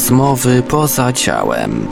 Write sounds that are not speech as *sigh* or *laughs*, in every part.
Rozmowy poza ciałem.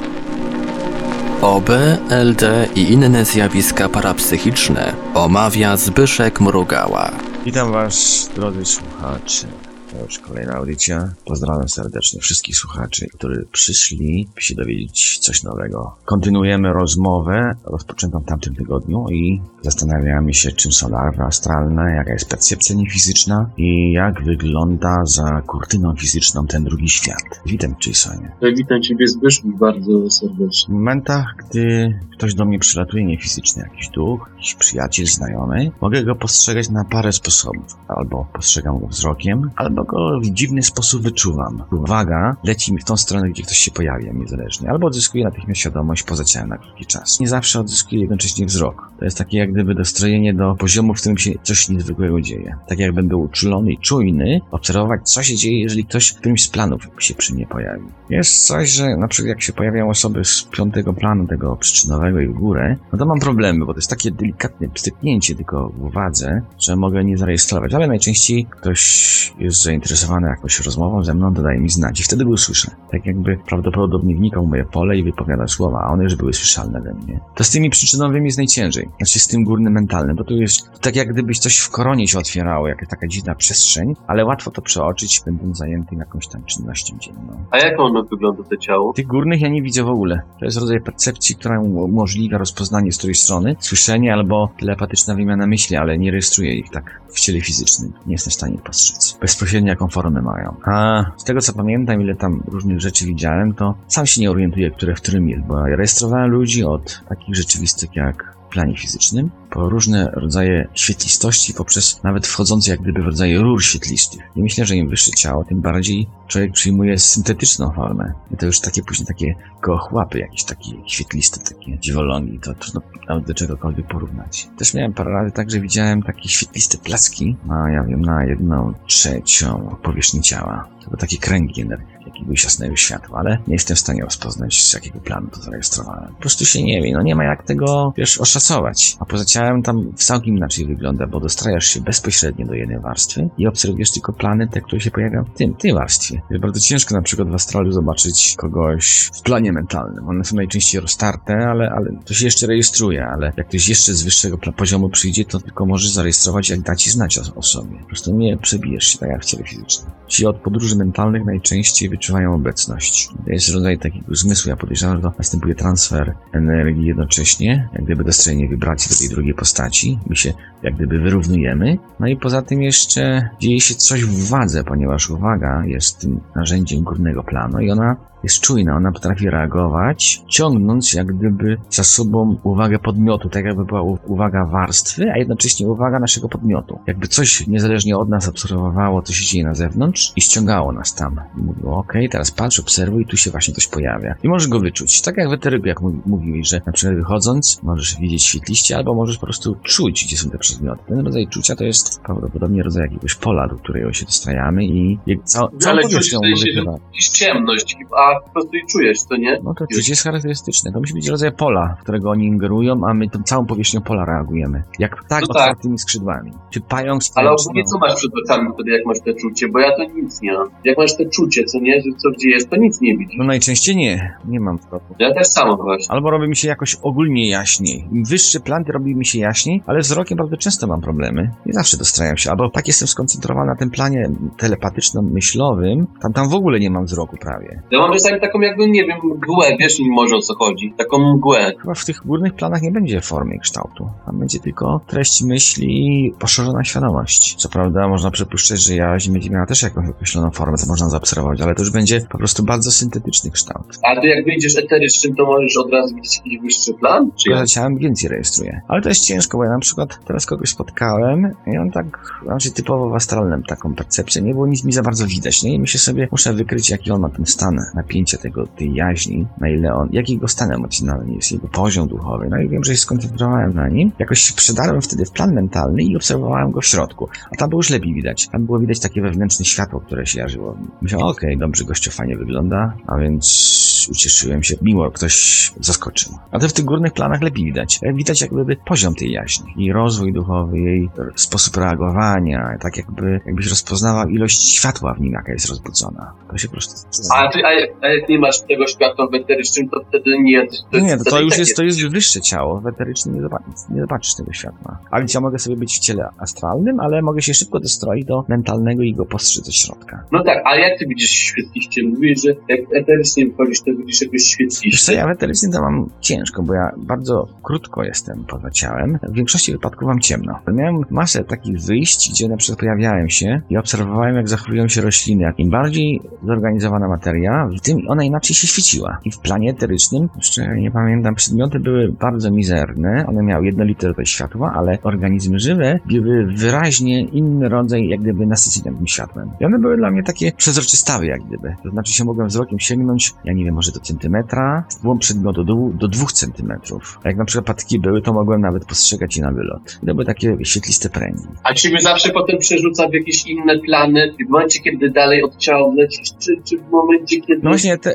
OB, LD i inne zjawiska parapsychiczne omawia Zbyszek Mrugała. Witam Was, drodzy słuchacze. To już kolejna audycja. Pozdrawiam serdecznie wszystkich słuchaczy, którzy przyszli, się dowiedzieć coś nowego. Kontynuujemy rozmowę rozpoczętą w tamtym tygodniu i zastanawiamy się, czym są larwy astralne, jaka jest percepcja niefizyczna i jak wygląda za kurtyną fizyczną ten drugi świat. Witam Cię, Sonia. Witam Ciebie Zbyszku bardzo serdecznie. W momentach, gdy ktoś do mnie przylatuje niefizycznie, jakiś duch, jakiś przyjaciel, znajomy, mogę go postrzegać na parę sposobów. Albo postrzegam go wzrokiem, albo go w dziwny sposób wyczuwam. Uwaga leci mi w tą stronę, gdzie ktoś się pojawia, niezależnie. Albo odzyskuję natychmiast świadomość poza ciałem na krótki czas. Nie zawsze odzyskuję jednocześnie wzrok. To jest takie jak gdyby dostrojenie do poziomu, w którym się coś niezwykłego dzieje. Tak jakbym był uczulony i czujny, obserwować co się dzieje, jeżeli ktoś w którymś z planów się przy mnie pojawi. Jest coś, że na przykład jak się pojawiają osoby z piątego planu, tego przyczynowego i w górę, no to mam problemy, bo to jest takie delikatne pstryknięcie tylko w uwadze, że mogę nie zarejestrować, ale najczęściej ktoś jest zainteresowany jakąś rozmową ze mną, dodaje mi znać i wtedy go usłyszę. Tak jakby prawdopodobnie wnikał moje pole i wypowiada słowa, a one już były słyszalne we mnie. To z tymi przyczynowymi jest najciężej, znaczy z tym górnym mentalnym, bo tu jest tak jak gdybyś coś w koronie się otwierało, jakaś taka dziwna przestrzeń, ale łatwo to przeoczyć, będąc zajęty jakąś tam czynnością dzienną. A jak ono wygląda, to ciało? Tych górnych ja nie widzę w ogóle. To jest rodzaj percepcji, która umożliwia rozpoznanie z której strony, słyszenie albo telepatyczna wymiana myśli, ale nie rejestruję ich tak w ciele fizycznym. Nie jestem w stanie ich postrzec. Bezpośrednio jaką formę mają. A z tego co pamiętam, ile tam różnych rzeczy widziałem, to sam się nie orientuję, które w którym jest, bo ja rejestrowałem ludzi od takich rzeczywistych jak planie fizycznym, po różne rodzaje świetlistości, poprzez nawet wchodzące jak gdyby w rodzaje rur świetlistych. I myślę, że im wyższe ciało, tym bardziej człowiek przyjmuje syntetyczną formę. I to już takie później takie kochłapy, jakieś takie świetliste, takie dziwolągi, to trudno nawet do czegokolwiek porównać. Też miałem parę razy tak, że widziałem takie świetliste placki, na, ja wiem, na jedną trzecią powierzchni ciała. To były takie kręgi energii jakiegoś jasnego światła, ale nie jestem w stanie rozpoznać, z jakiego planu to zarejestrowałem. Po prostu się nie wie, no nie ma jak tego, wiesz, oszacować. A poza ciałem tam całkiem inaczej wygląda, bo dostrajasz się bezpośrednio do jednej warstwy i obserwujesz tylko plany, te, które się pojawiają w tym, tej warstwie. Jest bardzo ciężko na przykład w astralu zobaczyć kogoś w planie mentalnym. One są najczęściej roztarte, ale, ale to się jeszcze rejestruje, ale jak ktoś jeszcze z wyższego poziomu przyjdzie, to tylko możesz zarejestrować, jak da ci znać o, o sobie. Po prostu nie przebijesz się tak jak w ciele fizycznym. Ci od podróży mentalnych najczęściej wyczuwają obecność. To jest rodzaj takiego zmysłu. Ja podejrzewam, że to następuje transfer energii jednocześnie, jak gdyby dostrojenie wibracji do tej drugiej postaci. My się jak gdyby wyrównujemy. No i poza tym jeszcze dzieje się coś w wadze, ponieważ uwaga jest tym narzędziem górnego planu i ona jest czujna, ona potrafi reagować, ciągnąc jak gdyby za sobą uwagę podmiotu, tak jakby była uwaga warstwy, a jednocześnie uwaga naszego podmiotu. Jakby coś niezależnie od nas obserwowało, co się dzieje na zewnątrz i ściągało nas tam. I mówiło, okej, okay, teraz patrz, obserwuj, tu się właśnie coś pojawia. I możesz go wyczuć. Tak jak w eteryku, jak mówiłeś, że na przykład wychodząc, możesz widzieć świetliście, albo możesz po prostu czuć, gdzie są te przedmioty. Ten rodzaj czucia to jest prawdopodobnie rodzaj jakiegoś pola, do którego się dostrajamy i całą Ale powierzchnią jest ciemność, a po prostu i czujesz, to nie? No to czucie jest charakterystyczne. To musi być rodzaj pola, w którego oni ingerują, a my tą całą powierzchnią pola reagujemy. Jak tak no otwartymi tak. skrzydłami. Czy pająk Ale ogólnie co masz przed oczami wtedy, jak masz te czucie? Bo ja to nic nie mam. Jak masz te czucie, co nie? Że co gdzie jest, to nic nie widzisz. No najczęściej nie. Nie mam wzroku. Ja też samo właśnie. Albo robi mi się jakoś ogólnie jaśniej. Im wyższy plan, robi mi się jaśniej, ale wzrokiem bardzo często mam problemy. Nie zawsze dostrajam się. Albo tak jestem skoncentrowany na tym planie telepatyczno-myślowym, tam, tam w ogóle nie mam wzroku prawie. Ja mam czasami taką jakby, nie wiem, mgłę, wiesz może o co chodzi, taką mgłę. Chyba w tych górnych planach nie będzie formy i kształtu. Tam będzie tylko treść myśli i poszerzona świadomość. Co prawda można przypuszczać, że jaźń będzie miała też jakąś określoną formę, co można zaobserwować, ale to już będzie po prostu bardzo syntetyczny kształt. A ty jak wyjdziesz eterycznym, to możesz od razu widzieć jakiś wyższy plan? Czy ja ciałem więcej rejestruję. Ale to jest ciężko, bo ja na przykład teraz kogoś spotkałem i on tak, znaczy typowo w astralnym taką percepcję, nie było nic mi za bardzo widać, nie? I myślę sobie, muszę wykryć jaki on ma ten stan napięcia tego, tej jaźni, na ile on, jaki jego stan emocjonalny jest, jego poziom duchowy. No i wiem, że się skoncentrowałem na nim. Jakoś się przedarłem wtedy w plan mentalny i obserwowałem go w środku. A tam było już lepiej widać. Tam było widać takie wewnętrzne światło, które się jarzyło. Myślałem, okej, okay, dobrze, gościu fajnie wygląda, a więc ucieszyłem się, mimo ktoś zaskoczył. A to w tych górnych planach lepiej widać. Widać jakby poziom tej jaźni i rozwój duchowy, jej sposób reagowania, tak jakby, jakbyś rozpoznała ilość światła w nim, jaka jest rozbudzona. To się po prostu... A, ty, a, jak, a jak nie masz tego światła w eterycznym, to wtedy nie... To, nie, to, to już tak jest, to jest wyższe ciało, w eterycznym nie zobaczysz, nie zobaczysz tego światła. Ale ja mogę sobie być w ciele astralnym, ale mogę się szybko dostroić do mentalnego i go postrzec ze środka. No tak, ale jak ty widzisz świetliście? Mówisz, że jak eterycznie wychodzisz, to widzisz jakieś Wiesz co, świetliście. ja w eterycznym to mam ciężko, bo ja bardzo krótko jestem poza ciałem. W większości wypadków mam ciemno. Miałem masę takich wyjść, gdzie na przykład pojawiałem się i obserwowałem, jak zachowują się rośliny. Im bardziej zorganizowana materia, tym ona inaczej się świeciła. I w planie eterycznym, jeszcze nie pamiętam, przedmioty były bardzo mizerne. One miały jednolity rodzaj światła, ale organizmy żywe były wyraźnie inny rodzaj, jak gdyby nasycenia tym światłem. I one były dla mnie takie przezroczystawe, jak gdyby. To znaczy się mogłem wzrokiem sięgnąć, ja nie wiem, może do centymetra, w głąb przedmiotu do, do dwóch centymetrów. A jak na przykład patki były, to mogłem nawet postrzegać je na wylot. I to były takie świetliste pręgi. A ciebie zawsze potem przerzuca w jakieś inne plany, w momencie, kiedy dalej od ciała lecisz, czy, czy w momencie, kiedy No właśnie, te,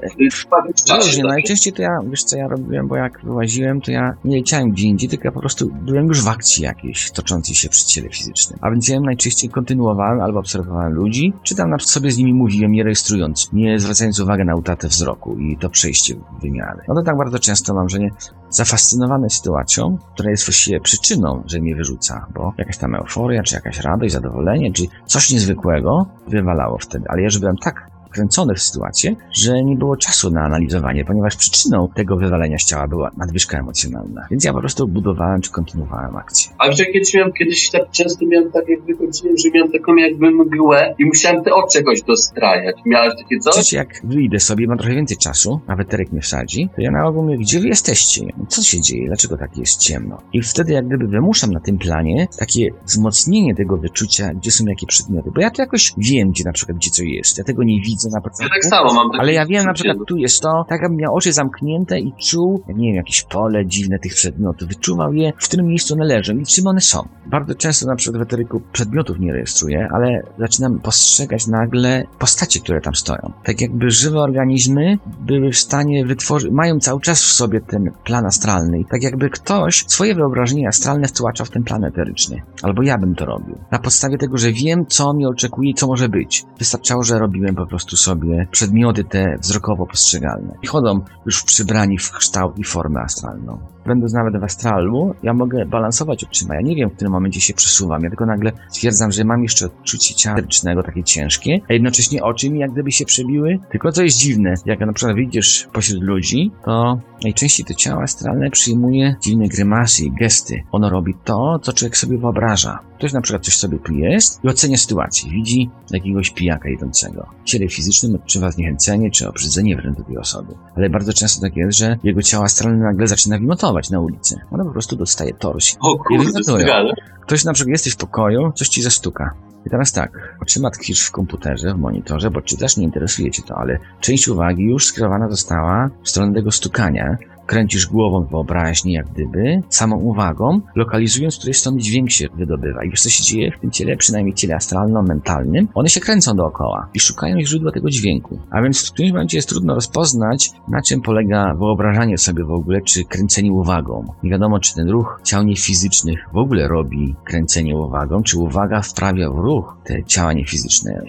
czasie. Różnie, tak? najczęściej to ja, wiesz co ja robiłem, bo jak wyłaziłem, to ja nie leciałem gdzie indziej, tylko ja po prostu byłem już w akcji jakiejś, toczącej się przy ciele fizycznym. A więc ja najczęściej kontynuowałem albo obserwowałem ludzi, czy tam sobie z nimi mówiłem, nie rejestrując, nie zwracając uwagi na utratę wzroku i to przejście w wymiary. No to tak bardzo często mam, że nie zafascynowany sytuacją, która jest właściwie przyczyną, że mnie wyrzuca, bo jakaś tam euforia, czy jakaś radość, zadowolenie, czy coś niezwykłego wywalało wtedy. Ale ja już byłem tak wkręcony w sytuację, że nie było czasu na analizowanie, ponieważ przyczyną tego wywalenia z ciała była nadwyżka emocjonalna. Więc ja po prostu budowałem czy kontynuowałem akcję. A wiesz, jak kiedyś miałem, kiedyś tak często miałem tak, jak wychodziłem, że miałem taką jakby mgłę i musiałem te oczy jakoś dostrajać. Miałeś takie coś? Przecież jak wyjdę sobie, mam trochę więcej czasu, a weterek mnie wsadzi, to ja na ogół mówię, gdzie wy jesteście? Co się dzieje? Dlaczego tak jest ciemno? I wtedy jak gdyby wymuszam na tym planie takie wzmocnienie tego wyczucia, gdzie są jakie przedmioty. Bo ja to jakoś wiem, gdzie na przykład, gdzie co jest. Ja tego nie widzę na Ja początku. tak samo mam. Ale ja wiem na przykład, tu jest to, tak abym miał oczy zamknięte i czuł, nie wiem, jakieś pole dziwne tych przedmiotów, wyczuwał je, w którym miejscu one leżą i czym one są. Bardzo często na przykład w eteryku przedmiotów nie rejestruję, ale zaczynam postrzegać nagle postacie, które tam stoją. Tak jakby żywe organizmy były w stanie wytworzyć, mają cały czas w sobie ten plan astralny i tak jakby ktoś swoje wyobrażenie astralne wtłacza w ten plan eteryczny. Albo ja bym to robił. Na podstawie tego, że wiem, co mnie oczekuje i co może być. Wystarczało, że robiłem po prostu sobie przedmioty te wzrokowo postrzegalne. I chodzą już przybrani w kształt i formę astralną. Będąc nawet w astralu, ja mogę balansować oczyma. Ja nie wiem, w którym momencie się przesuwam. Ja tylko nagle stwierdzam, że mam jeszcze odczucie ciała eterycznego, takie ciężkie, a jednocześnie oczy mi jak gdyby się przebiły. Tylko co jest dziwne, jak na przykład wyjdziesz pośród ludzi, to najczęściej to ciało astralne przyjmuje dziwne grymasy i gesty. Ono robi to, co człowiek sobie wyobraża. Ktoś na przykład coś sobie tu jest i ocenia sytuację. Widzi jakiegoś pijaka idącego. W ciele fizycznym odczuwa zniechęcenie czy obrzydzenie wręcz tej osoby. Ale bardzo często tak jest, że jego ciało astralne nagle zaczyna wymiotować na ulicy. Ono po prostu dostaje torsi. O kurde. Ktoś na przykład jesteś w pokoju, coś ci zastuka. I teraz tak, oczyma tkwisz w komputerze, w monitorze, bo czytasz, nie interesuje cię to, ale część uwagi już skierowana została w stronę tego stukania. Kręcisz głową w wyobraźni, jak gdyby, samą uwagą, lokalizując, której strony dźwięk się wydobywa. I wiesz, co się dzieje w tym ciele, przynajmniej ciele astralno-mentalnym? One się kręcą dookoła i szukają źródła tego dźwięku. A więc w którymś momencie jest trudno rozpoznać, na czym polega wyobrażanie sobie w ogóle, czy kręcenie uwagą. Nie wiadomo, czy ten ruch ciał niefizycznych w ogóle robi kręcenie uwagą, czy uwaga wprawia w ruch te ciała niefizyczne.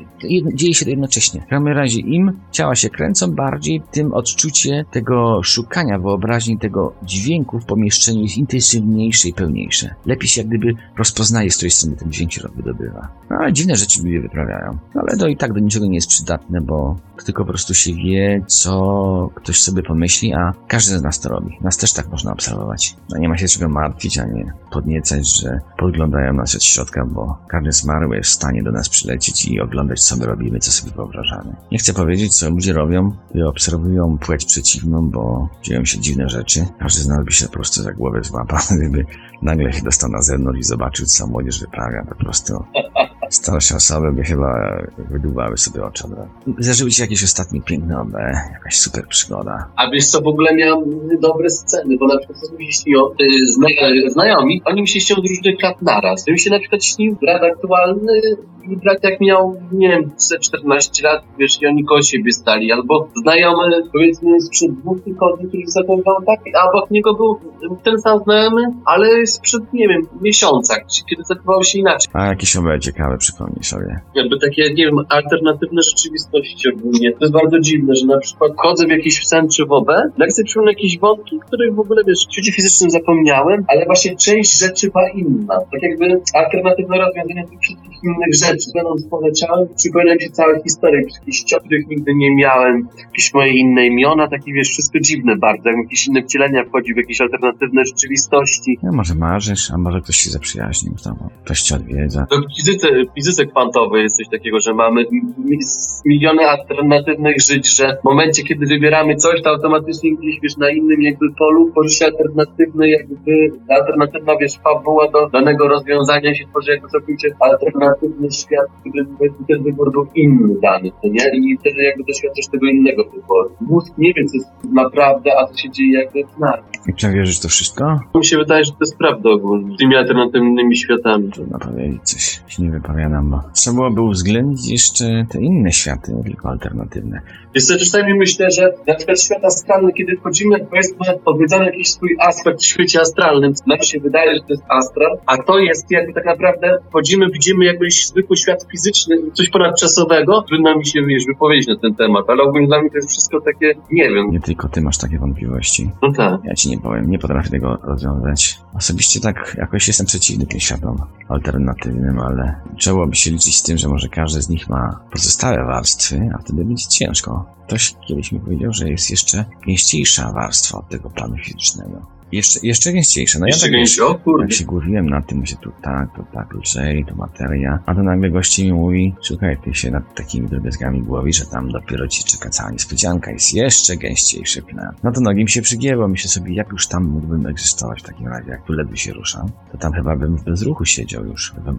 Dzieje się to jednocześnie. W każdym razie im ciała się kręcą bardziej, tym odczucie tego szukania wyobraźni, tego dźwięku w pomieszczeniu jest intensywniejsze i pełniejsze. Lepiej się jak gdyby rozpoznaje, z której strony ten dźwięk się wydobywa. No ale dziwne rzeczy ludzie wyprawiają. No, ale to i tak do niczego nie jest przydatne, bo tylko po prostu się wie, co ktoś sobie pomyśli, a każdy z nas to robi. Nas też tak można obserwować. No nie ma się czego martwić, a nie podniecać, że podglądają nas od środka, bo każdy zmarły jest w stanie do nas przylecieć i oglądać, co my robimy, co sobie wyobrażamy. Nie chcę powiedzieć, co ludzie robią i obserwują płeć przeciwną, bo dzieją się dziwne rzeczy. Każdy z nas by się po prostu za głowę złapał, gdyby nagle się dostał na zewnątrz i zobaczył, co młodzież wyprawia. Po prostu *laughs* Starsze osoby by chyba wydłubały sobie oczy. Zdarzyły ci jakieś ostatnie piękne OB, jakaś super przygoda. A wiesz co, w ogóle miałem dobre sceny, bo na przykład mi się śniło, y, zna, znajomi, oni mi się śnią z różnych lat naraz. Mi się na przykład śnił brat aktualny i brat jak miał, nie wiem, ze 14 lat, wiesz, i oni koło siebie stali, albo znajomy, powiedzmy, sprzed dwóch tygodni, który zachowywał tak, a obok niego był ten sam znajomy, ale sprzed, nie wiem, miesiąca, kiedy zachował się inaczej. A jakieś OB ciekawe przypomnij sobie. Jakby takie, nie wiem, alternatywne rzeczywistości ogólnie. To jest bardzo dziwne, że na przykład chodzę w jakiś sen czy w OB, nagle sobie przypomnę jakieś wątki, których w ogóle, wiesz, w świecie fizycznym zapomniałem, ale właśnie część rzeczy była inna. Tak jakby alternatywne rozwiązanie tych wszystkich innych rzeczy. Będąc poleciałem, przypomina mi się całe historie, jakichś ciot, których nigdy nie miałem, jakieś moje inne imiona, takie, wiesz, wszystko dziwne bardzo, jak jakieś inne wcielenia wchodzi w jakieś alternatywne rzeczywistości. No, może marzysz, a może ktoś się zaprzyjaźnił z tobą. Ktoś cię odwiedza. W fizyce, fizyce kwantowej jest coś takiego, że mamy mi- miliony alternatywnych żyć, że w momencie, kiedy wybieramy coś, to automatycznie gdzieś, wiesz, na innym jakby polu tworzy się alternatywny jakby, alternatywna, wiesz, fabuła do danego rozwiązania się tworzy jako całkowicie alternatywny świat, powiedzmy, ten wybór był inny dany, to nie? I wtedy jakby doświadczasz tego innego wyboru. Mózg nie wie, co jest naprawdę, a co się dzieje jakby w nas. I czy wierzysz to wszystko? Mi się wydaje, że to jest prawda ogólnie, z tymi alternatywnymi światami. Trudno powiedzieć coś. Się nie wypowiadam, bo trzeba byłoby uwzględnić jeszcze te inne światy, nie tylko alternatywne. Wiesz co, czasami myślę, że na przykład świat astralny, kiedy wchodzimy, powiedzmy, odwiedzamy jakiś swój aspekt w świecie astralnym, nam się wydaje, że to jest astral, a to jest jakby tak naprawdę wchodzimy, widzimy jakbyś zwykły świat fizyczny, coś ponadczasowego, trudno mi się, wiesz, wypowiedzieć na ten temat, ale ogólnie dla mnie to jest wszystko takie, nie wiem, Nie tylko ty masz takie wątpliwości. no tak. Ja ci nie powiem, nie potrafię tego rozwiązać. Osobiście tak jakoś jestem przeciwny tym światom alternatywnym, ale trzeba się liczyć z tym, że może każdy z nich ma pozostałe warstwy, a wtedy będzie ciężko. Ktoś kiedyś mi powiedział, że jest jeszcze gęściejsza warstwa od tego planu fizycznego. Jeszcze, jeszcze gęściejsza. No Jeszcze ja tak gęsi, o kurde. jak się głowiłem nad tym, że tu tak, to tak, lżej, to materia, a to nagle gości mi mówi, słuchaj, ty się nad takimi drobiazgami głowisz, że tam dopiero ci czeka cała niespodzianka, jest jeszcze gęściejszy plan. No to nogi mi się przygięło, myślę sobie, jak już tam mógłbym egzystować w takim razie, jak tu ledwie się ruszam, to tam chyba bym w bezruchu siedział już. No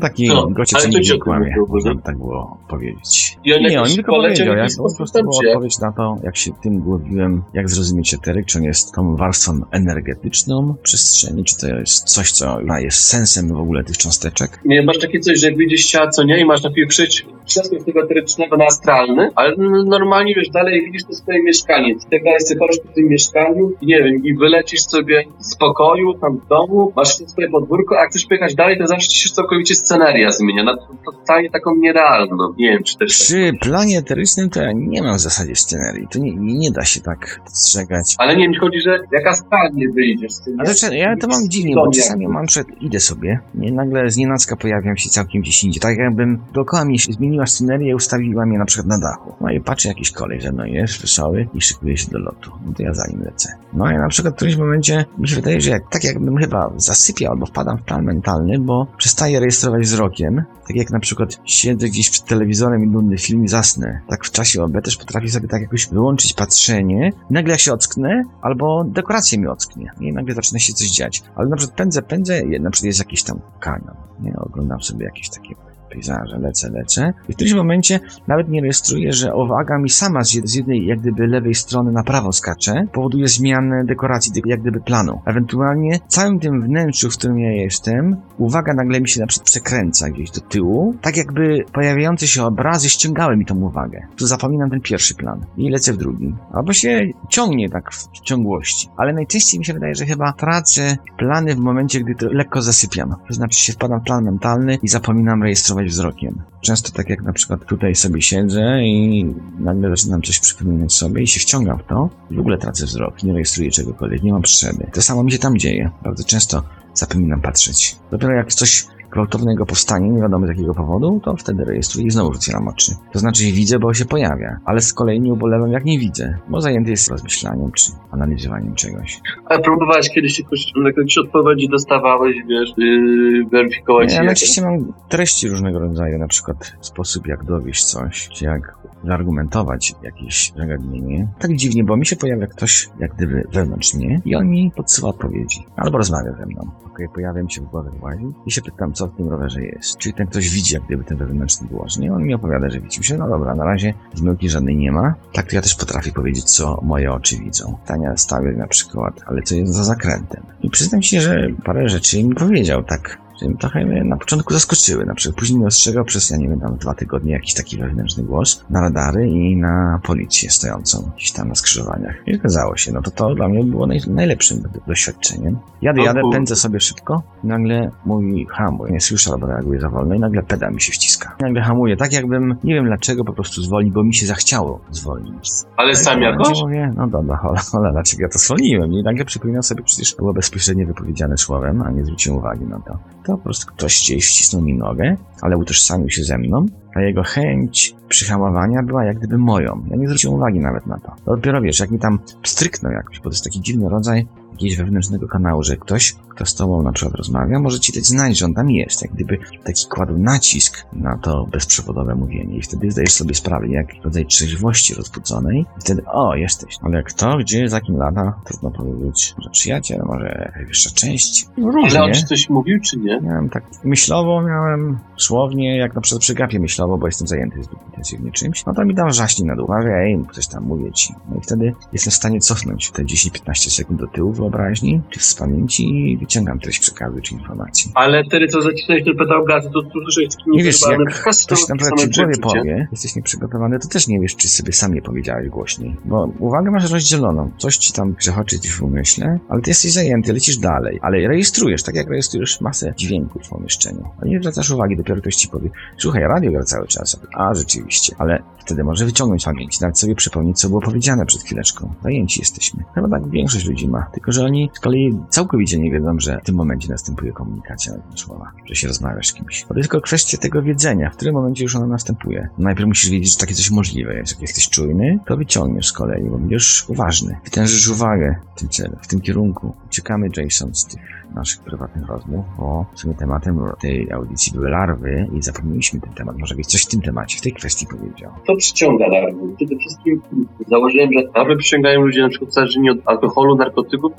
taki No, goście, ale co nie kłamie, można tak było powiedzieć. On Nie, on tylko powiedział, ja po prostu była odpowiedź na to, jak się tym głowiłem, jak zrozumieć eteryk, czy on jest tą warstwą energetyczną przestrzeni, czy to jest coś, co jest sensem w ogóle tych cząsteczek. Nie, masz takie coś, że jak wyjdziesz z ciała, co nie, i masz na chwilę przejść przeskok tego eterycznego na astralny, ale normalnie, wiesz, dalej widzisz to swoje mieszkanie. I tak dalej sobie chodzisz po tym mieszkaniu, i nie wiem, i wylecisz sobie z pokoju, tam w domu, masz to swoje podwórko, a jak chcesz pojechać dalej, to zawsze ci się całkowicie sceneria zmienia, na to- totalnie taką nierealną. Nie wiem, czy też... Przy planie eterycznym to ja nie mam w zasadzie scenerii. To nie, nie, nie da się tak strzegać. Ale nie, mi chodzi, że jak astralnie wyjdziesz z tym... A to, czy- ja to mam dziwnie, bo czasami mam przed, idę sobie, nie, nagle z nienacka pojawiam się całkiem gdzieś indziej. Tak jakbym dookoła mnie się zmieniła scenerię ustawiła mnie na przykład na dachu. No i patrzę, jakiś kolej ze mną jest, wesoły i szykuje się do lotu. No to ja za nim lecę. No i na przykład w którymś momencie mi się wydaje, że jak, tak jakbym chyba zasypiał albo wpadam w plan mentalny, bo przestaję rejestrować wzrokiem. Tak jak na przykład siedzę gdzieś przed telewizorem i nudny film i zasnę. Tak w czasie OB też potrafię sobie tak jakoś wyłączyć patrzenie. Nagle jak się ocknę, albo dekoracja mi ocknie. I nagle zaczyna się coś dziać. Ale na przykład pędzę, pędzę, na przykład jest jakiś tam kanion. Nie, oglądam sobie jakieś takie pejzaże, lecę, lecę. I w którymś momencie nawet nie rejestruję, że uwaga mi sama z jed- z jednej, jak gdyby lewej strony na prawo skacze, powoduje zmianę dekoracji, jak gdyby planu. Ewentualnie całym tym wnętrzu, w którym ja jestem, uwaga nagle mi się na przykład przekręca gdzieś do tyłu, tak jakby pojawiające się obrazy ściągały mi tą uwagę. Tu zapominam ten pierwszy plan i lecę w drugi. Albo się ciągnie tak w ciągłości. Ale najczęściej mi się wydaje, że chyba tracę plany w momencie, gdy to lekko zasypiam. To znaczy się wpadam w plan mentalny i zapominam rejestrować wzrokiem. Często tak jak na przykład tutaj sobie siedzę i nagle zaczynam coś przypominać sobie i się wciągam w to i w ogóle tracę wzrok, nie rejestruję czegokolwiek, nie mam potrzeby. To samo mi się tam dzieje. Bardzo często zapominam patrzeć. Dopiero jak coś gwałtownego powstanie, nie wiadomo z jakiego powodu, to wtedy rejestruję i znowu otwieram oczy. To znaczy, widzę, bo się pojawia, ale z kolei nie ubolewam, jak nie widzę, bo zajęty jest rozmyślaniem czy analizowaniem czegoś. A próbowałeś kiedyś jakoś, jakieś odpowiedzi dostawałeś, wiesz, yy, weryfikować Ja je? najczęściej mam treści różnego rodzaju, na przykład sposób, jak dowieść coś, czy jak zaargumentować jakieś zagadnienie. Tak dziwnie, bo mi się pojawia ktoś, jak gdyby wewnątrz mnie i on mi podsyła odpowiedzi. Albo rozmawia ze mną. Okej, pojawiam się w głowie włazi i się pytam, co w tym rowerze jest. Czy ten ktoś widzi, jak gdyby ten wewnętrzny głos, nie? On mi opowiada, że widzi się, no dobra, na razie zmyłki żadnej nie ma. Tak to ja też potrafię powiedzieć, co moje oczy widzą. Tania stawię na przykład, ale co jest za zakrętem. I przyznam się, że parę rzeczy mi powiedział tak mnie trochę mnie na początku zaskoczyły. Na przykład później ostrzegał przez, ja nie wiem, tam dwa tygodnie jakiś taki wewnętrzny głos na radary i na policję stojącą gdzieś tam na skrzyżowaniach. I zgadzało się. No to to dla mnie było naj, najlepszym doświadczeniem. Jadę, jadę, pędzę sobie szybko i nagle mój hamuj, nie słyszę albo reaguje za wolno i nagle pedał mi się wciska. Nagle hamuję, tak jakbym, nie wiem dlaczego, po prostu zwolnił, bo mi się zachciało zwolnić. Ale sam Ja jakoś? Mówię, no dobra, hola, hola, dlaczego ja to zwolniłem? I nagle przypominam sobie, przecież było bezpośrednio wypowiedziane słowem, a nie zwróciłem uwagi na to. To po prostu ktoś gdzieś wcisnął mi nogę, ale utożsamił się ze mną, a jego chęć przyhamowania była jak gdyby moją. Ja nie zwróciłem uwagi nawet na to dopiero wiesz, jak mi tam pstryknął jakoś, bo to jest taki dziwny rodzaj jakiegoś wewnętrznego kanału, że ktoś, kto z tobą na przykład rozmawia, może ci dać znać, że on tam jest. Jak gdyby taki kładł nacisk na to bezprzewodowe mówienie i wtedy zdajesz sobie sprawę, jak rodzaj trzeźwości rozbudzonej i wtedy, o, jesteś. Ale kto, gdzie, za kim lata, trudno powiedzieć. Może przyjaciel, może wyższa część. No, Ale różnie. on ci coś mówił, czy nie? Miałem tak myślowo, miałem słownie, jak na przykład przy gapie myślowo, bo jestem zajęty zbyt intensywnie czymś, no to mi tam wrzaśnie na dół, mówię, ej, ktoś tam mówi ci. No i wtedy jestem w stanie cofnąć te 10-15 sekund do tyłu wyobraźni, czy z pamięci i wyciągam treść przekazu czy informacji. Ale wtedy co zacisnąłeś ten pedał gazu, to słyszałeś taki Nie wiesz, jak przekaz, ktoś na przykład ci w głowie powie, jesteś nieprzygotowany, to też nie wiesz, czy sobie sam nie powiedziałeś głośniej. Bo uwagę masz rozdzieloną. Coś ci tam grzechoczy ci w umyśle, ale ty jesteś zajęty, lecisz dalej. Ale rejestrujesz, tak jak rejestrujesz masę dźwięków w pomieszczeniu. A nie zwracasz uwagi, dopiero ktoś ci powie, słuchaj, radio gra cały czas. A, rzeczywiście. Ale wtedy może wyciągnąć pamięć, nawet sobie przypomnieć, co było powiedziane przed chwileczką. Zajęci jesteśmy. Chyba tak większość ludzi ma. Tylko, że oni z kolei całkowicie nie wiedzą, że w tym momencie następuje komunikacja na tym słowa, że się rozmawiasz z kimś. Bo to jest tylko kwestia tego wiedzenia, w którym momencie już ona następuje. Najpierw musisz wiedzieć, że takie coś możliwe jest. Jak jesteś czujny, to wyciągniesz z kolei, bo będziesz uważny. Wytężysz uwagę w tym celu, w tym kierunku. Uciekamy, Jason, z tych naszych prywatnych rozmów, bo w sumie tematem tej audycji były larwy i zapomnieliśmy ten temat. Może być coś w tym temacie, w tej kwestii powiedział. To przyciąga larwy. Przede wszystkim założyłem, że larwy przyciągają ludzie na przykład uzależnieni od alkoholu, narkotyków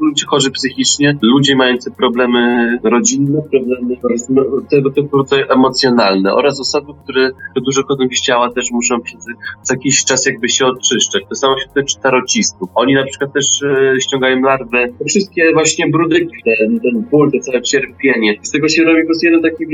ludzie chorzy psychicznie, ludzie mający problemy rodzinne, problemy tego typu emocjonalne oraz osoby, które dużo w ciała też muszą się z- co jakiś czas jakby się oczyszczać. To samo się tyczy tarocistów. Oni na przykład też e, ściągają larwę, te wszystkie właśnie brudyki, ten, ten ból, to całe cierpienie. Z tego się robi po prostu jeden taki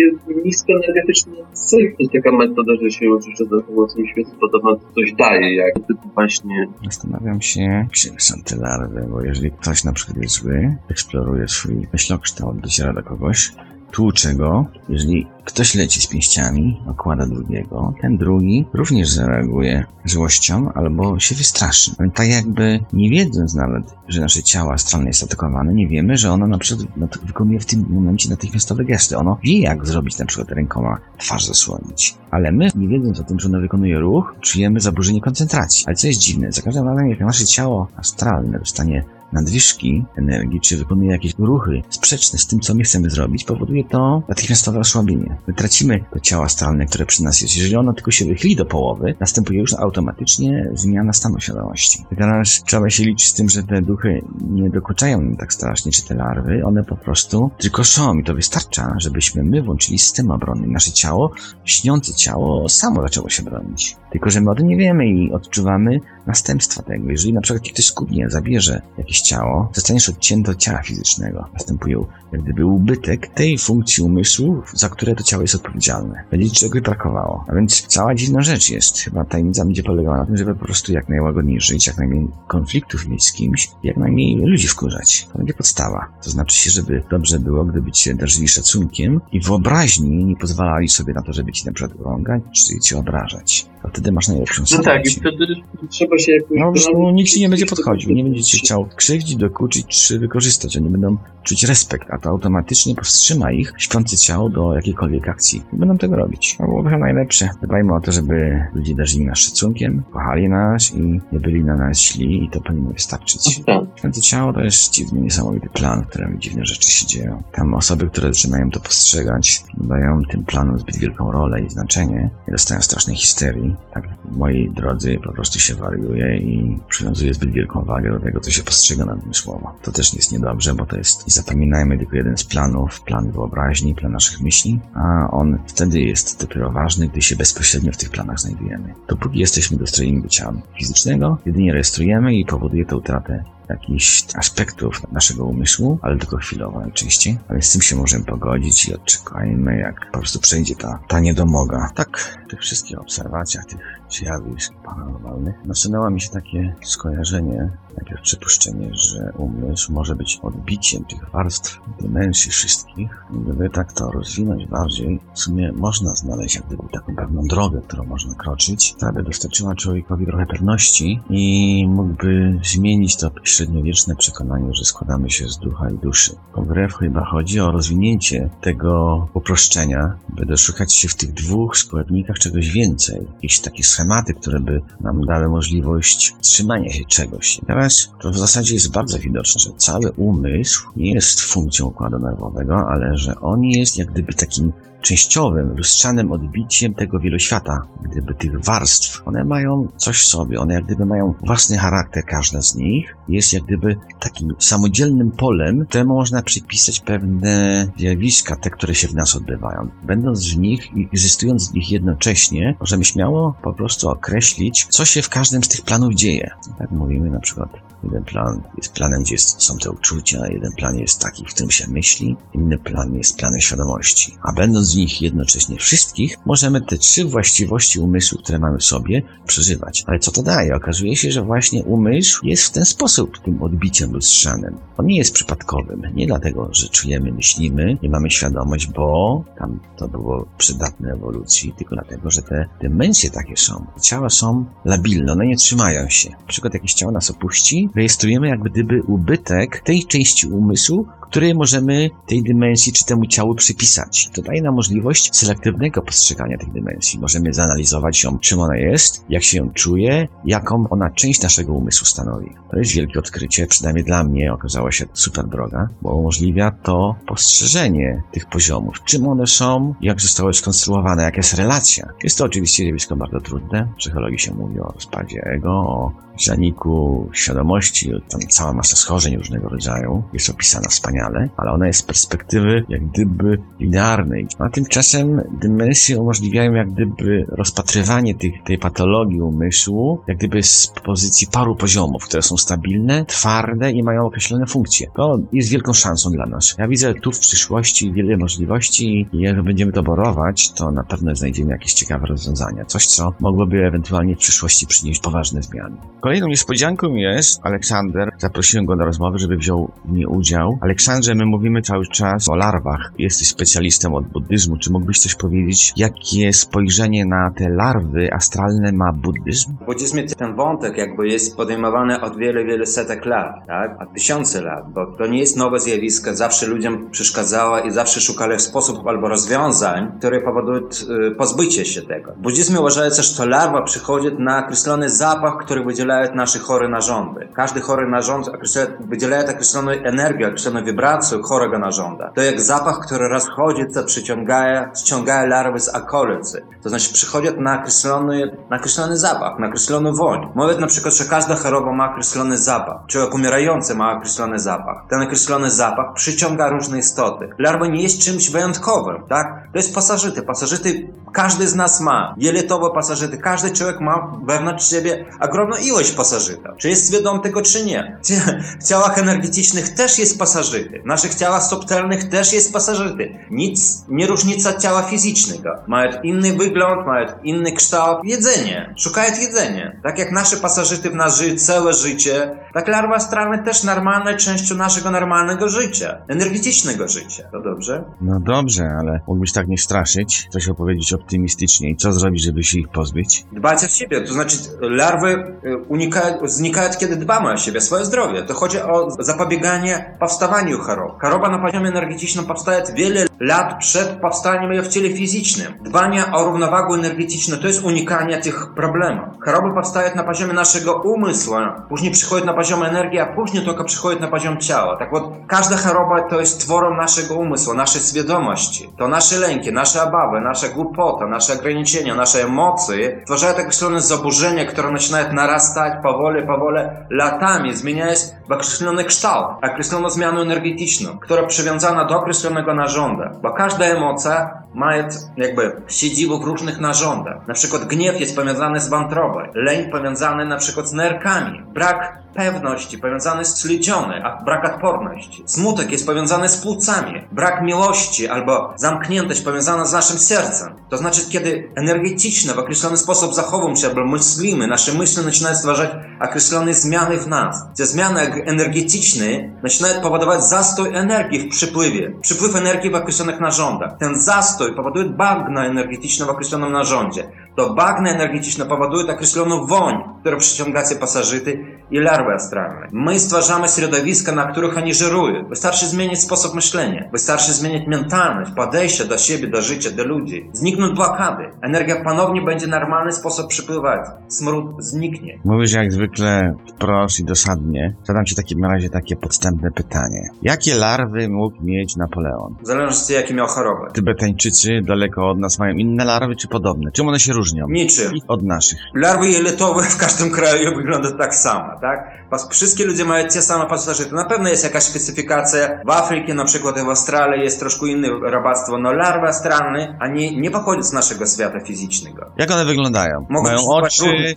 syf. To jest taka metoda, że się oczyszcza za pomocą świecy, podobno coś daje, jak typu właśnie Zastanawiam się, czym są te larwy, bo jeżeli ktoś na przykład jest zły, eksploruje swój myślokształt, dociera do kogoś, tłucze go, jeżeli ktoś leci z pięściami, okłada drugiego, ten drugi również zareaguje złością albo się wystraszy. Tak jakby nie wiedząc nawet, że nasze ciało astralne jest atakowane, nie wiemy, że ono na przykład wykonuje w tym momencie natychmiastowe gesty. Ono wie, jak zrobić na przykład rękoma twarz zasłonić. Ale my, nie wiedząc o tym, że ono wykonuje ruch, czujemy zaburzenie koncentracji. Ale co jest dziwne, za każdym razem, jak nasze ciało astralne dostanie nadwyżki energii, czy wykonuje jakieś ruchy sprzeczne z tym, co my chcemy zrobić, powoduje to natychmiastowe osłabienie. My tracimy to ciało astralne, które przy nas jest. Jeżeli ono tylko się wychyli do połowy, następuje już automatycznie zmiana stanu świadomości. I teraz trzeba się liczyć z tym, że te duchy nie dokuczają nam tak strasznie, czy te larwy, one po prostu tylko są i to wystarcza, żebyśmy my włączyli system obronny. Nasze ciało, śniące ciało, samo zaczęło się bronić. Tylko, że my o tym nie wiemy i odczuwamy następstwa tego. Jeżeli na przykład ktoś skubnie zabierze jakieś ciało, zostaniesz odcięty od ciała fizycznego. Następuje jak gdyby ubytek tej funkcji umysłu, za które to ciało jest odpowiedzialne. Będzie ci czegoś brakowało. A więc cała dziwna rzecz jest. Chyba tajemnica będzie polegała na tym, żeby po prostu jak najłagodniej żyć, jak najmniej konfliktów mieć z kimś, jak najmniej ludzi wkurzać. To będzie podstawa. To znaczy się, żeby dobrze było, gdyby cię darzyli szacunkiem i wyobraźni nie pozwalali sobie na to, żeby ci na przykład urągać, czy cię obrażać. To wtedy masz najlepszą No tak, i sytuację. wtedy trzeba się. No prostu bronić. nikt ci nie będzie podchodził, nie będzie cię chciał krzywdzić, dokuczyć czy wykorzystać. Oni będą czuć respekt, a to automatycznie powstrzyma ich śpiące ciało do jakiejkolwiek akcji. Nie będą tego robić. To byłoby chyba najlepsze. Dbajmy o to, żeby ludzie darzyli nas szacunkiem, kochali nas i nie byli na nas źli i to powinno wystarczyć. Tak. Święte ciało to jest dziwny, niesamowity plan, w którym dziwne rzeczy się dzieją. Tam osoby, które zaczynają to postrzegać, dają tym planom zbyt wielką rolę i znaczenie i dostają strasznej histerii. Tak mojej drodze po prostu się wariuje i przywiązuje zbyt wielką wagę do tego, co się postrzega nadmysłowo. To też jest niedobrze, bo to jest, i zapominajmy, tylko jeden z planów, plan wyobraźni, plan naszych myśli, a on wtedy jest dopiero ważny, gdy się bezpośrednio w tych planach znajdujemy. Dopóki jesteśmy dostrojeni do ciała fizycznego, jedynie rejestrujemy i powoduje to utratę jakichś aspektów naszego umysłu, ale tylko chwilowo najczęściej. Ale z tym się możemy pogodzić i odczekajmy, jak po prostu przejdzie ta, ta niedomoga. Tak, tych wszystkich obserwacjach, tych zjawisk paranormalnych, nasunęło mi się takie skojarzenie, najpierw przypuszczenie, że umysł może być odbiciem tych warstw, dymensji wszystkich. Gdyby tak to rozwinąć bardziej, w sumie można znaleźć jak gdyby taką pewną drogę, którą można kroczyć, która by dostarczyła człowiekowi trochę pewności i mógłby zmienić to średniowieczne przekonanie, że składamy się z ducha i duszy. Grę chyba chodzi o rozwinięcie tego uproszczenia, by doszukać się w tych dwóch składnikach czegoś więcej. Jakieś takie schematy, które by nam dały możliwość trzymania się czegoś. To w zasadzie jest bardzo widoczne, że cały umysł nie jest funkcją układu nerwowego, ale że on jest jak gdyby takim częściowym, lustrzanym odbiciem tego wieloświata, gdyby tych warstw. One mają coś w sobie, one jak gdyby mają własny charakter, każda z nich jest jak gdyby takim samodzielnym polem, któremu można przypisać pewne zjawiska, te, które się w nas odbywają. Będąc w nich i egzystując w nich jednocześnie, możemy śmiało po prostu określić, co się w każdym z tych planów dzieje. Tak mówimy na przykład, jeden plan jest planem, gdzie są te uczucia, jeden plan jest taki, w którym się myśli, inny plan jest planem świadomości. A będąc w nich jednocześnie wszystkich, możemy te trzy właściwości umysłu, które mamy w sobie, przeżywać. Ale co to daje? Okazuje się, że właśnie umysł jest w ten sposób tym odbiciem lustrzanym. On nie jest przypadkowym. Nie dlatego, że czujemy, myślimy, nie mamy świadomość, bo tam to było przydatne ewolucji, tylko dlatego, że te dymensje takie są. Ciała są labilne, one nie trzymają się. Na przykład jakieś ciało nas opuści, rejestrujemy jak gdyby ubytek tej części umysłu, której możemy tej dymensji czy temu ciału przypisać. To daje nam możliwość selektywnego postrzegania tej dymensji. Możemy zanalizować ją, czym ona jest, jak się ją czuje, jaką ona część naszego umysłu stanowi. To jest wielkie odkrycie, przynajmniej dla mnie okazała się super droga, bo umożliwia to postrzeżenie tych poziomów, czym one są, jak zostały skonstruowane, jaka jest relacja. Jest to oczywiście zjawisko bardzo trudne. W psychologii się mówi o rozpadzie ego, o zaniku świadomości, tam cała masa schorzeń różnego rodzaju jest opisana wspaniale, ale ona jest z perspektywy jak gdyby linearnej. A tymczasem dymensje umożliwiają jak gdyby rozpatrywanie tych, tej patologii umysłu, jak gdyby z pozycji paru poziomów, które są stabilne, twarde i mają określone funkcje. To jest wielką szansą dla nas. Ja widzę tu w przyszłości wiele możliwości i jak będziemy to borować, to na pewno znajdziemy jakieś ciekawe rozwiązania. Coś, co mogłoby ewentualnie w przyszłości przynieść poważne zmiany. Kolejną niespodzianką jest Aleksander. Zaprosiłem go na rozmowę, żeby wziął w niej udział. Aleksandrze, my mówimy cały czas o larwach. Jesteś specjalistą od buddyzmu. Czy mógłbyś coś powiedzieć, jakie spojrzenie na te larwy astralne ma buddyzm? W buddyzmie ten wątek jakby jest podejmowany od wiele, wiele setek lat, tak? Tysiące lat, bo to nie jest nowe zjawisko. Zawsze ludziom przeszkadzała i zawsze szukali sposobów albo rozwiązań, które powodują y, pozbycie się tego. W buddyzmie uważają też, że to larwa przychodzi na określony zapach, który wydziela наши chory narządy. Każdy chory narząd wydziela określoną energię, określoną wibrację chorego narząda. To jak zapach, który rozchodzi, co przyciąga, ściąga larwy z okolicy. To znaczy przychodzi na określony, na określony zapach, na określony woń. Mówię na przykład, że każda choroba ma określony zapach. Człowiek umierający ma określony zapach. Ten określony zapach przyciąga różne istoty. Larwa nie jest czymś wyjątkowym, tak? To jest pasożyty. Pasożyty każdy z nas ma. Jelitowe pasożyty. Każdy człowiek ma wewnątrz siebie ogromną ilość pasożyta. Czy jest świadom tego, czy nie? W ciałach energetycznych też jest pasożyty. W naszych ciałach subtelnych też jest pasożyty. Nic nie różnica ciała fizycznego. Mają inny wygląd, mają inny kształt. Jedzenie. Szukają jedzenia. Tak jak nasze pasożyty w nas żyją całe życie, tak larwa astralne też normalne częścią naszego normalnego życia. Energetycznego życia. To dobrze? No dobrze, ale mógłbyś tak nie straszyć, coś opowiedzieć optymistycznie i co zrobić, żeby się ich pozbyć? Dbać o siebie, to znaczy larwy unikają, znikają, kiedy dbamy o siebie, swoje zdrowie. To chodzi o zapobieganie powstawaniu chorób. Choroba na poziomie energetycznym powstaje wiele lat przed powstaniem jej w ciele fizycznym. Dbanie o równowagę energetyczną to jest unikanie tych problemów. Choroby powstają na poziomie naszego umysłu, później przychodzi na poziom energii, a później tylko przychodzi na poziom ciała. Tak вот, każda choroba to jest tworem naszego umysłu, naszej świadomości. To nasze lęki lęki, nasze obawy, nasza głupota, nasze ograniczenia, nasze emocje stwarzają określone zaburzenia, które zaczynają narastać powoli, powoli, latami, zmieniając w określony kształt, określoną zmianę energetyczną, która przywiązana do określonego narządu. Bo każda emocja ma jakby siedzibę w różnych narządach. Na przykład gniew jest powiązany z wątrobą, lęk powiązany na przykład z nerkami, brak pewności powiązany z śledziony, a brak odporności. Smutek jest powiązany z płucami, brak miłości albo zamkniętość powiązana z naszym sercem. To znaczy, kiedy energetyczne w określony sposób zachowujemy się albo myślimy, nasze myśli zaczynają stwarzać określone zmiany w nas. Te zmiany energetyczne zaczynają powodować zastój energii w przypływie, przypływ energii w określonych narządach. Ten zastój powoduje bagna energetyczne w określonym narządzie. To bagna energetyczne powoduje określoną woń, która przyciąga pasażyty i larwy astralne. My stwarzamy środowiska, na których oni żerują. Wystarczy zmienić sposób myślenia. Wystarczy zmienić mentalność, podejście do siebie, do życia, do ludzi. Znikną blokady. Energia ponownie będzie normalny sposób przypływać. Smród zniknie. Mówisz jak zwykle wprost i dosadnie. Zadam ci w takim razie takie podstępne pytanie. Jakie larwy mógł mieć Napoleon? Zależności jakie miał chorobę. Tybetańczycy daleko od nas mają inne larwy czy podobne? Czym one się różnią? Niczym. Od naszych. Larwy jelitowe w każdym kraju wyglądają tak samo, tak? Wszystkie ludzie mają te same pasożyty. Na pewno jest jakaś specyfikacja. W Afryce, na przykład w Australii jest troszkę inne robactwo, no larwy astralne, ani nie pochodzą z naszego świata fizycznego. Jak one wyglądają? Mogą mają oczy,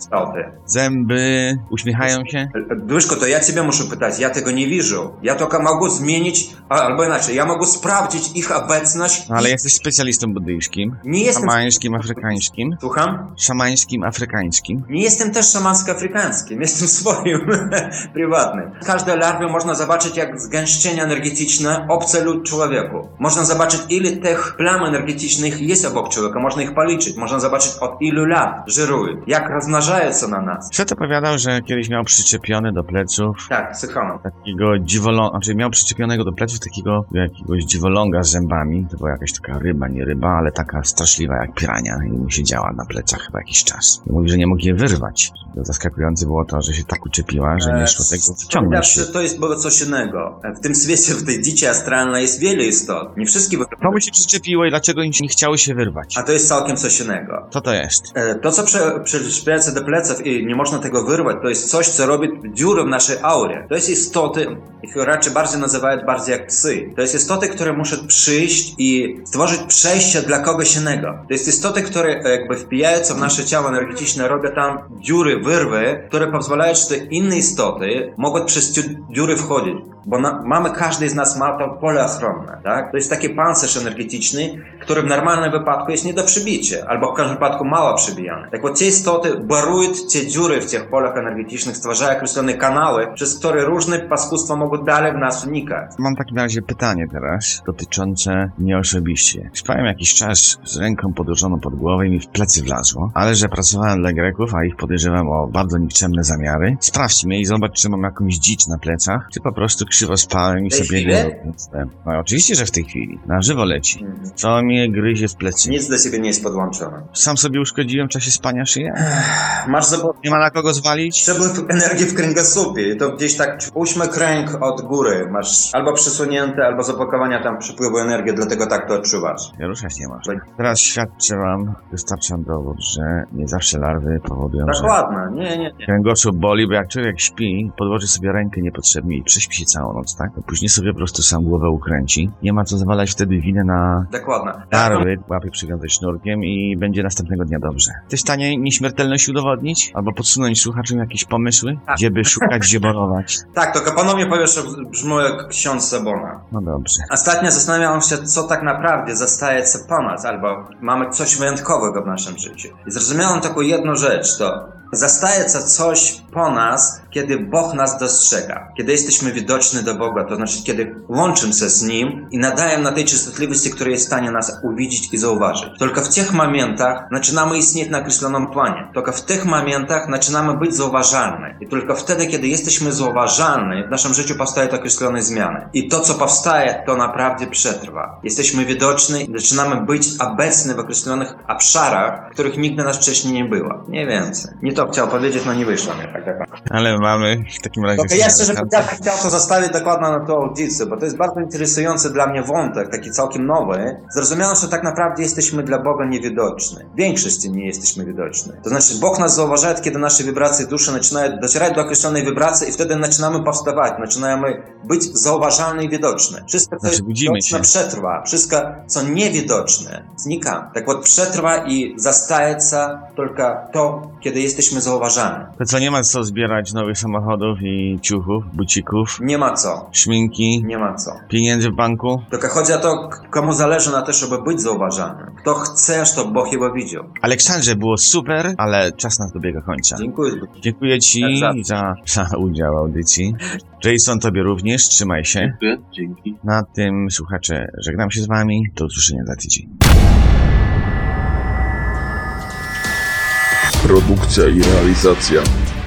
zęby, uśmiechają się? Duszko, to ja ciebie muszę pytać, ja tego nie widzę. Ja tylko mogę zmienić, albo inaczej, ja mogę sprawdzić ich obecność. No, ale jesteś specjalistą buddyjskim, Nie jestem... afrykańskim, Słucham? szamańskim, afrykańskim. Nie jestem też szamansko-afrykańskim, *laughs* jestem swoim, *laughs* prywatnym. W każdej larwie można zobaczyć jak zgęszczenie energetyczne obce lud człowieku. Można zobaczyć ile tych plam energetycznych jest obok człowieka, można ich policzyć. Można zobaczyć od ilu lat żyrują, jak rozmnażają się na nas. Szet opowiadał, że kiedyś miał przyczepiony do pleców Tak, słucham. takiego dziwoląga, znaczy miał przyczepionego do pleców takiego jakiegoś dziwoląga z zębami. To była jakaś taka ryba, nie ryba, ale taka straszliwa jak pirania i mu siedziała na plecach chyba jakiś czas. Mówi, że nie mógł je wyrwać. Zaskakujące było to, że się tak uczepiła, że nie szło tego wyciągnąć. się. To jest było coś innego. W tym świecie, w tej dzieci astralnej jest wiele istot. Nie wszystkie To mu się przyczepiło i dlaczego nie chciały się wyrwać? A to jest całkiem coś innego. Co to jest? E, To, co się do pleców i nie można tego wyrwać, to jest coś, co robi dziurę w naszej aurze. To jest istoty, ich raczej bardziej nazywają bardziej jak psy. To jest istoty, które muszą przyjść i stworzyć przejście dla kogoś innego. To jest istoty, które e, jakby wpijając w nasze ciało energetyczne, robią tam dziury, wyrwy, które pozwalają, że te inne istoty mogą przez te dziury wchodzić Bo na, mamy, każdy z nas ma to pole ochronne, tak? To jest taki pancerz energetyczny, który w normalnym wypadku jest nie do przebicia, albo w każdym wypadku mało przebijany. Tak вот te istoty barują te dziury w tych polach energetycznych, stwarzają określone kanały, przez które różne paskustwa mogą dalej w nas unikać. Mam w takim razie pytanie teraz, dotyczące mnie osobiście. Spałem jakiś czas z ręką podłożoną pod głowę i mi w plecy wlazło, ale że pracowałem dla Greków, a ich podejrzewam o bardzo nikczemne zamiary. Sprawdź mnie i zobacz, czy mam jakąś dzicz na plecach, czy po prostu krzywo spałem i W tej sobie nie No oczywiście, że w tej chwili. Na żywo leci. Mhm. Co mnie gryzie w plecy. Nic do ciebie nie jest podłączone. Sam sobie uszkodziłem w czasie spania szyję? Masz zabawę. Nie ma na kogo zwalić? Przepływ energii w kręgosłupie i to gdzieś tak uśmyk ręk od góry masz albo przesunięte, albo zapakowania tam przepływu energii, dlatego tak to odczuwasz. Nie ruszać nie masz. Teraz świadczę wam, wystarczam dowód, że nie zawsze larwy powodują, że Dokładnie, nie, nie, nie. Kręgosłup boli, bo jak człowiek śpi, podłoży sobie rękę niepotrzebnie i prześpi się całą noc, tak? Później sobie po prostu sam głowę ukręci. Nie ma co zwalać wtedy winę na Dokładnie. larwy, łapie przywiązać sznurkiem i będzie następnego dnia dobrze. Chcesz tanie nieśmiertelność udowodnić? Albo podsunąć słuchaczom jakieś pomysły? Tak. Gdzie by szukać, gdzie borować? *laughs* Tak, tylko ponownie powiesz, że brzmi jak ksiądz Sabona. No dobrze. Ostatnio zastanawiałem się, co tak naprawdę zostaje się po nas, albo mamy coś wyjątkowego w naszym życiu. I zrozumiałem taką jedną rzecz, to zostaje się coś po nas, kiedy Bóg nas dostrzega, kiedy jesteśmy widoczni do Boga, to znaczy kiedy łączymy się z Nim i nadajemy na tej częstotliwości, która jest w stanie nas uwidzieć i zauważyć. Tylko w tych momentach zaczynamy istnieć na określonym planie. Tylko w tych momentach zaczynamy być zauważalni. I tylko wtedy, kiedy jesteśmy zauważalni, w naszym życiu powstają określone zmiany. I to, co powstaje, to naprawdę przetrwa. Jesteśmy widoczni zaczynamy być obecni w określonych obszarach, których nigdy nas wcześniej nie było. Nie więcej. Nie to chciał powiedzieć, no nie wyszło tak. tak. Ale mamy w takim razie... Tylko ja szczerze tak? powiedziawszy chciał to zostawić dokładnie na tą audycję, bo to jest bardzo interesujący dla mnie wątek, taki całkiem nowy. Zrozumiano, że tak naprawdę jesteśmy dla Boga niewidoczni. Większość nie jesteśmy widoczni. To znaczy Bóg nas zauważa, kiedy nasze wibracje duszy zaczynają docierać do określonej wibracji i wtedy zaczynamy powstawać, zaczynamy być zauważalne i widoczne. Wszystko, co Znaczy, jest budzimy widoczne, się. przetrwa. Wszystko, co niewidoczne, znika. Tak вот, przetrwa i zastaje tylko to, kiedy jesteśmy zauważani. To co, nie ma co zbierać nowych samochodów i ciuchów, bucików, Nie ma co. szminki, Nie ma co. pieniędzy w banku? Tylko chodzi o to, komu zależy na to, żeby być zauważanym. Kto chce, żeby Bóg jego widział. Aleksandrze, było super, ale czas nas dobiega końca. Dziękuję. Dziękuję Ci Jak za, za udział w audycji. Jason, Tobie również, trzymaj się. Dziękuję, dzięki. Na tym, słuchacze, żegnam się z Wami. Do usłyszenia za tydzień. Produkcja i realizacja